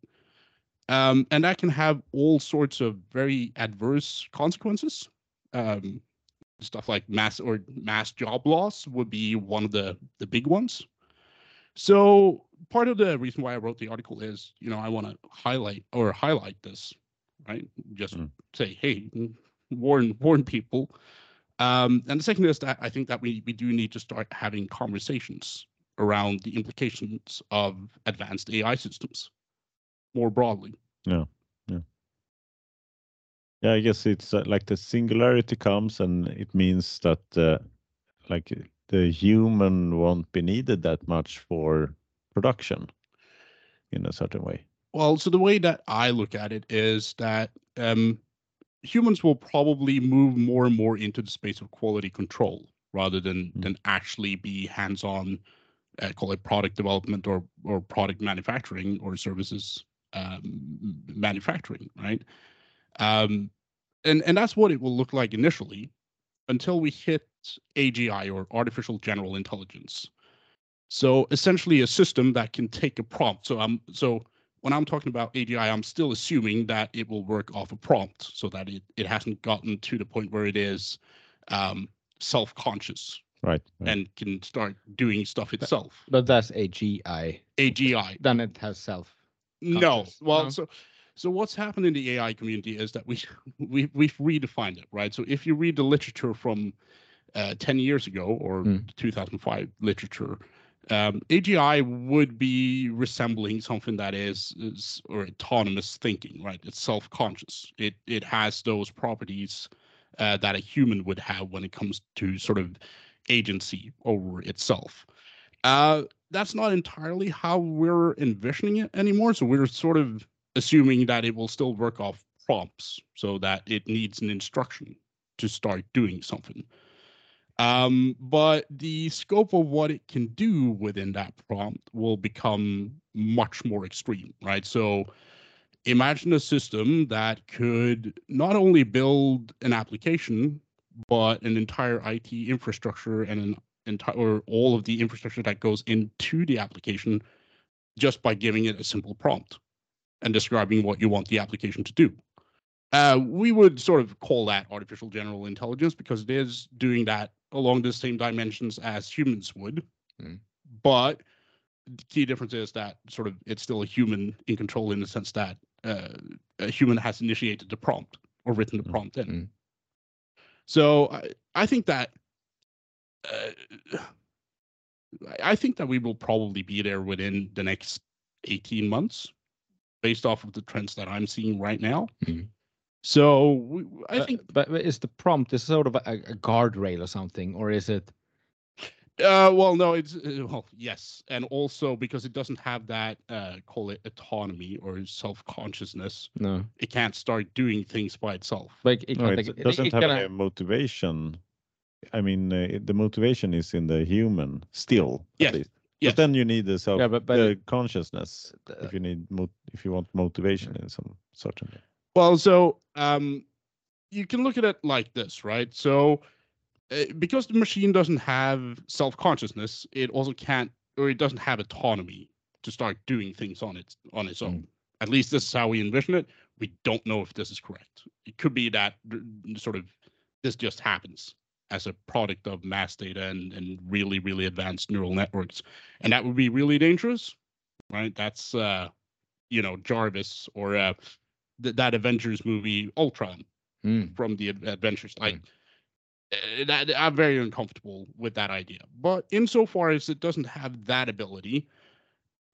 Um, and that can have all sorts of very adverse consequences. Um, stuff like mass or mass job loss would be one of the the big ones. So part of the reason why I wrote the article is, you know, I want to highlight or highlight this, right? Just mm. say, hey, warn warn people. Um, and the second is that I think that we we do need to start having conversations around the implications of advanced AI systems more broadly. Yeah, yeah, yeah. I guess it's uh, like the singularity comes, and it means that uh, like the human won't be needed that much for production in a certain way. Well, so the way that I look at it is that um, humans will probably move more and more into the space of quality control rather than mm. than actually be hands-on uh, call it product development or or product manufacturing or services um, manufacturing right um, and and that's what it will look like initially until we hit AGI or artificial general intelligence so essentially a system that can take a prompt so i'm so when I'm talking about AGI, I'm still assuming that it will work off a prompt so that it, it hasn't gotten to the point where it is um, self-conscious. Right, right, And can start doing stuff itself. But that's AGI. AGI. Then it has self. No. Well, no? so so what's happened in the AI community is that we we we've redefined it, right? So if you read the literature from uh, 10 years ago or mm. 2005 literature, um, AGI would be resembling something that is, is or autonomous thinking, right? It's self-conscious. It it has those properties uh, that a human would have when it comes to sort of agency over itself. Uh, that's not entirely how we're envisioning it anymore. So we're sort of assuming that it will still work off prompts, so that it needs an instruction to start doing something. Um, but the scope of what it can do within that prompt will become much more extreme, right? So imagine a system that could not only build an application, but an entire IT infrastructure and an entire or all of the infrastructure that goes into the application just by giving it a simple prompt and describing what you want the application to do. Uh, we would sort of call that artificial general intelligence because it is doing that along the same dimensions as humans would. Mm. But the key difference is that sort of it's still a human in control in the sense that uh, a human has initiated the prompt or written the hmm. prompt in. Mm. So I, I think that uh, I think that we will probably be there within the next 18 months based off of the trends that I'm seeing right now. Mm. So I think, but, but is the prompt is sort of a, a guardrail or something, or is it? Uh, well, no, it's uh, well, yes, and also because it doesn't have that uh, call it autonomy or self consciousness. No, it can't start doing things by itself. Like it, no, it, it doesn't it, have any motivation. I mean, uh, the motivation is in the human still. Yes. Yes. But then you need the self, yeah, but, but the consciousness. if you need, if you want motivation in some certain way. Well, so um, you can look at it like this, right? So uh, because the machine doesn't have self consciousness, it also can't, or it doesn't have autonomy to start doing things on its on its own. Mm. At least this is how we envision it. We don't know if this is correct. It could be that sort of this just happens as a product of mass data and, and really really advanced neural networks, and that would be really dangerous, right? That's uh, you know Jarvis or uh, th- that Avengers movie Ultron mm. from the Adventures. Like mm. that, I'm very uncomfortable with that idea. But insofar as it doesn't have that ability,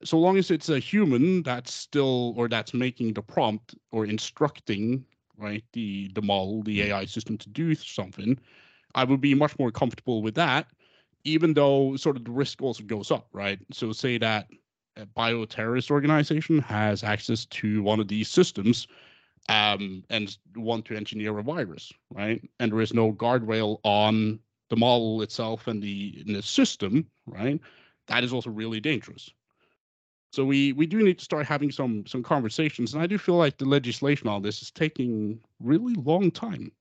so long as it's a human that's still or that's making the prompt or instructing right the the model the hmm. ai system to do something i would be much more comfortable with that even though sort of the risk also goes up right so say that a bioterrorist organization has access to one of these systems um, and want to engineer a virus, right? And there is no guardrail on the model itself and the, and the system, right? That is also really dangerous. So we we do need to start having some some conversations, and I do feel like the legislation on this is taking really long time.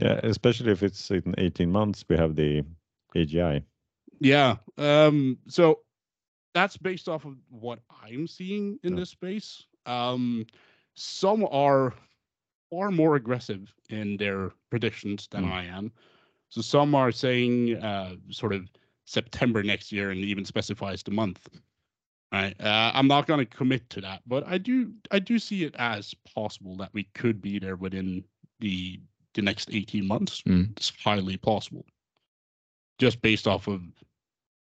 Yeah, especially if it's in 18 months, we have the AGI. Yeah. Um, so that's based off of what I'm seeing in Yeah. this space. Um, some are far more aggressive in their predictions than Mm. I am. So some are saying uh, sort of September next year and even specifies the month. Right. Uh, I'm not going to commit to that, but I do I do see it as possible that we could be there within the the next 18 months. Mm. It's highly possible. Just based off of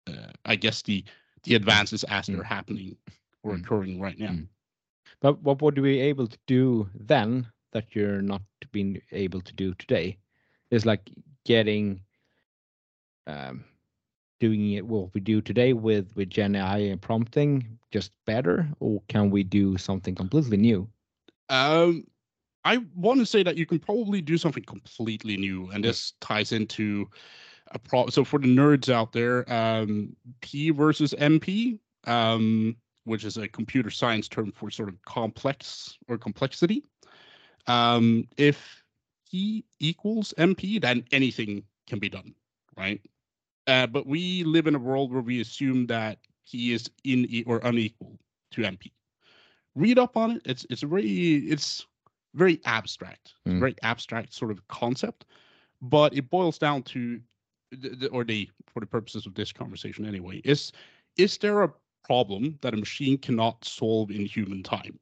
uh, I guess the the advances as they're Mm. happening or Mm. occurring right now. Mm. But what would we be able to do then that you're not being able to do today? Is like getting um, doing it what we do today with with Gen AI and prompting just better, or can we do something completely new? Um, I want to say that you can probably do something completely new, and this ties into a pro. So for the nerds out there, um, P versus NP, um, which is a computer science term for sort of complex or complexity. Um, if P equals NP, then anything can be done, right? Uh, but we live in a world where we assume that P is in e- or unequal to NP read up on it. It's it's very it's very abstract, Mm. very abstract sort of concept, but it boils down to, the, the, or the for the purposes of this conversation anyway, is is there a problem that a machine cannot solve in human time,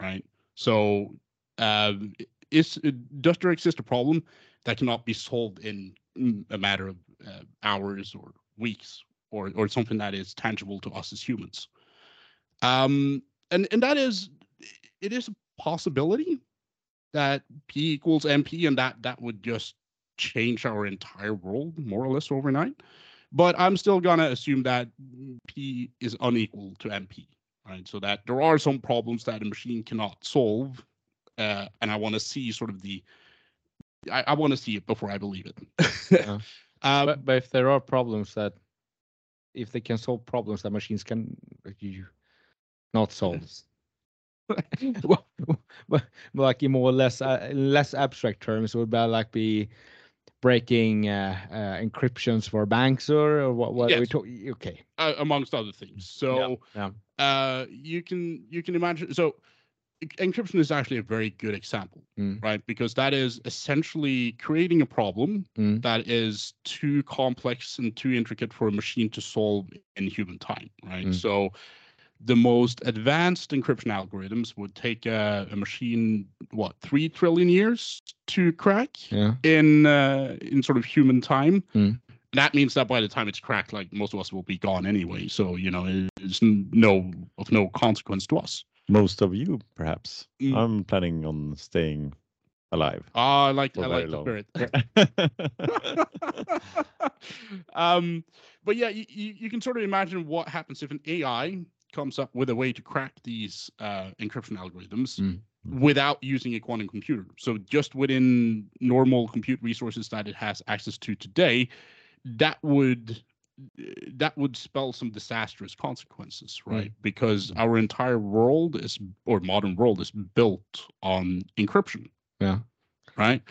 right? So, um, is does there exist a problem that cannot be solved in mm, a matter of uh, hours or weeks, or or something that is tangible to us as humans? Um, and and that is it is a possibility that p equals np and that that would just change our entire world more or less overnight. But i'm still gonna assume that p is unequal to np right? So that there are some problems that a machine cannot solve uh, and i want to see sort of the i, I want to see it before i believe it. Yeah. um, but, but if there are problems that, if they can solve problems that machines can you not solve, well, but but like in more or less uh, less abstract terms, would that like be breaking uh, uh, encryptions for banks or, or what? What are we Yes. talking? Okay, uh, amongst other things so yeah. uh, you can you can imagine so encryption is actually a very good example Mm. right because that is essentially creating a problem Mm. that is too complex and too intricate for a machine to solve in human time right Mm. so the most advanced encryption algorithms would take a, a machine what three trillion years to crack yeah. in uh, in sort of human time. Mm. That means that by the time it's cracked, like most of us will be gone anyway. So you know, it's no of no consequence to us. Most of you, perhaps. Mm. I'm planning on staying alive. Ah, I like For I very like the long. spirit. um, but yeah, you, you, you can sort of imagine what happens if an AI comes up with a way to crack these uh, encryption algorithms Mm. without using a quantum computer. So just within normal compute resources that it has access to today, that would that would spell some disastrous consequences, right? Because our entire world is or modern world is built on encryption, Yeah. right?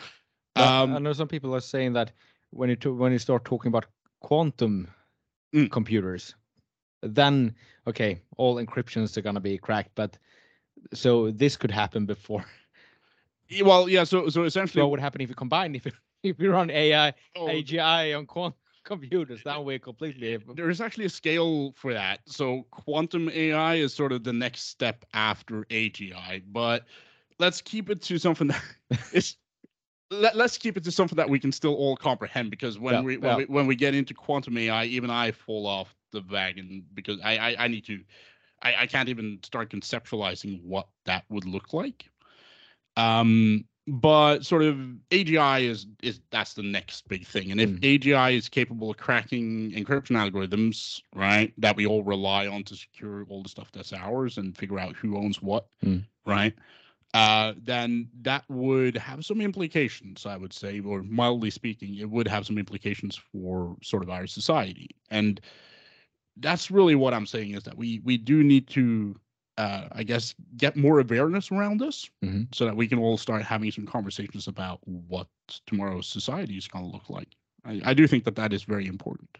But Um, I know some people are saying that when you to, when you start talking about quantum Mm. computers, then okay, all encryptions are gonna be cracked. But so this could happen before. Well, yeah. So, so So essentially, what would happen if you combine if you, if you run AI oh, AGI on quantum computers? that we're completely. Eh, there is actually a scale for that. So, quantum AI is sort of the next step after AGI. But let's keep it to something that is. Let, let's keep it to something that we can still all comprehend because when Yeah, we when yeah. we when we get into quantum AI, even I fall off the wagon because I I, I need to I, I can't even start conceptualizing what that would look like. Um, but sort of AGI is is that's the next big thing. And if Mm. AGI is capable of cracking encryption algorithms, right, that we all rely on to secure all the stuff that's ours and figure out who owns what, Mm. right? Uh, then that would have some implications, I would say, or mildly speaking, it would have some implications for sort of our society. And that's really what I'm saying is that we we do need to uh, I guess, get more awareness around this Mhm. so that we can all start having some conversations about what tomorrow's society is going to look like. I, I do think that that is very important.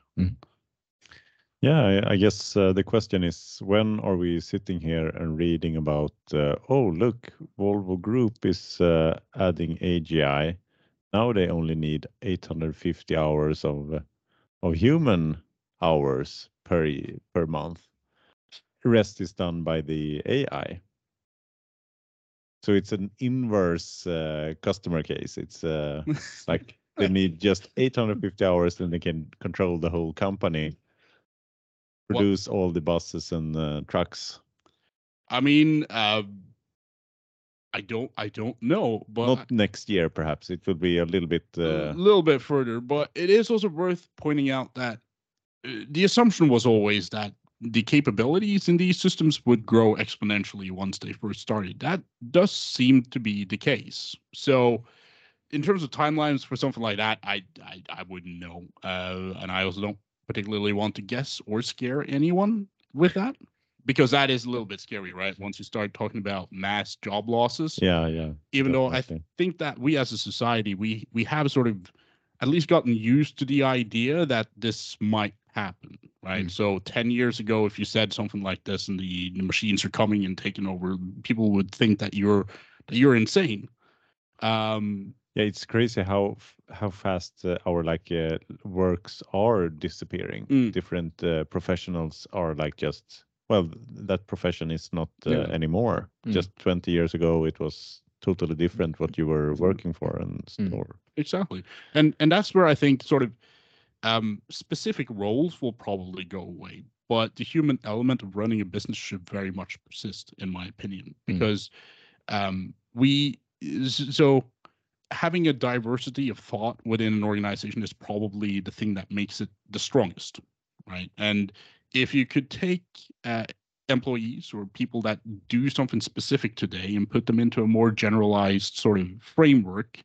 Yeah, I, I guess uh, the question is when are we sitting here and reading about, uh, oh, look, Volvo Group is uh, adding AGI. Now they only need 850 hours of uh, of human hours per per month. Rest is done by the AI. So it's an inverse uh, customer case. It's uh, like they need just 850 hours and they can control the whole company What- produce all the buses and uh, trucks I mean, uh, I don't, I don't know, but not next year perhaps it will be a little bit a uh, little bit further. But it is also worth pointing out that the assumption was always that the capabilities in these systems would grow exponentially once they first started. That does seem to be the case. So, in terms of timelines for something like that, I I, I wouldn't know, uh, and I also don't particularly want to guess or scare anyone with that because that is a little bit scary, right? Once you start talking about mass job losses, yeah yeah even though I definitely. think that we as a society we we have sort of at least gotten used to the idea that this might happen right Mm. so 10 years ago if you said something like this and the, the machines are coming and taking over people would think that you're that you're insane um yeah it's crazy how how fast uh, our like uh, works are disappearing Mm. different uh, professionals are like just well that profession is not uh, Yeah. anymore Mm. just 20 years ago it was totally different what you were working for and Mm. store exactly and and that's where i think sort of um specific roles will probably go away but the human element of running a business should very much persist in my opinion because um we so having a diversity of thought within an organization is probably the thing that makes it the strongest right and if you could take uh, employees or people that do something specific today and put them into a more generalized sort of framework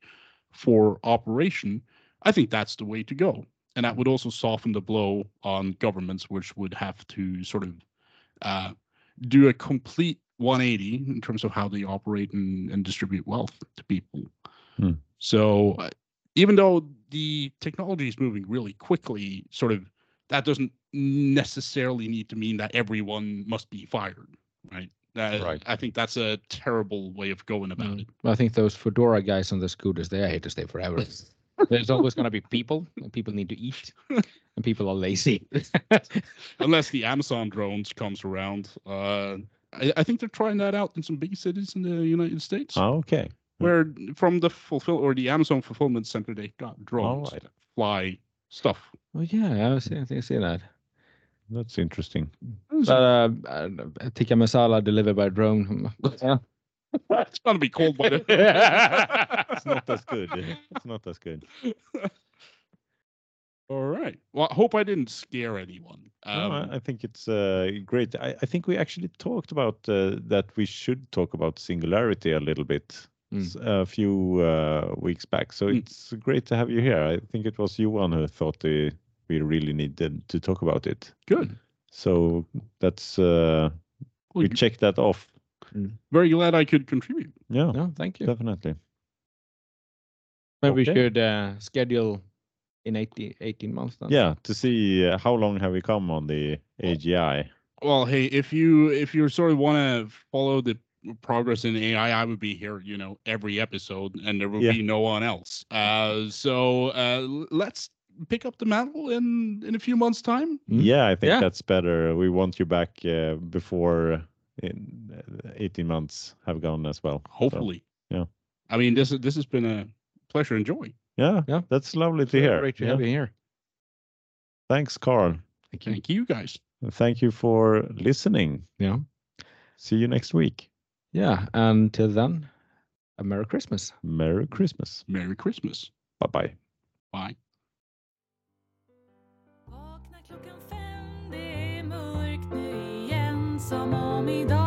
for operation, I think that's the way to go. And that would also soften the blow on governments, which would have to sort of uh, do a complete 180 in terms of how they operate and, and distribute wealth to people. Hmm. So uh, even though the technology is moving really quickly, sort of that doesn't necessarily need to mean that everyone must be fired, right? Uh, Right. I think that's a terrible way of going about Mm. it. I think those Foodora guys on the scooters, they are here to stay forever. There's always going to be people, and people need to eat, and people are lazy. Unless the Amazon drones comes around. Uh, I, I think they're trying that out in some big cities in the United States, okay where from the fulfill or the Amazon fulfillment center they got drones right. that fly stuff. oh yeah, I was I think I see that. that's interesting But, uh, uh, tikka masala delivered by drone. Yeah. it's gonna be cold by the. it's not as good it's not as good All right. Well, I hope I didn't scare anyone. Um, I, I think it's uh, great. I, I think we actually talked about uh, that we should talk about singularity a little bit Mm. s- a few uh, weeks back. So Mm. it's great to have you here. I think it was you one who thought we really needed to talk about it. good. So that's uh, Well, we checked that off. very glad I could contribute. Yeah, No, thank you. definitely. Maybe we should uh, schedule in 18, 18 months. Then. Yeah, to see uh, how long have we come on the AGI. Well, hey, if you if you sort of want to follow the progress in AI, I would be here, you know, every episode, and there will Yeah. be no one else. Uh, so uh, let's pick up the mantle in in a few months' time. Mm. Yeah, I think Yeah. that's better. We want you back uh, before in, uh, 18 months have gone as well. So, Hopefully. yeah. I mean, this is this has been a pleasure and joy. yeah, Yeah. that's lovely to hear. Great to Yeah. have you here. Thanks, Carl. Thank you. Thank you, guys. And Thank you for listening. Yeah. See you next week. Yeah. Until then, A Merry Christmas. Merry Christmas. Merry Christmas. Bye bye. Bye. Vakna klockan fem, det är mörkt nu igen Som om idag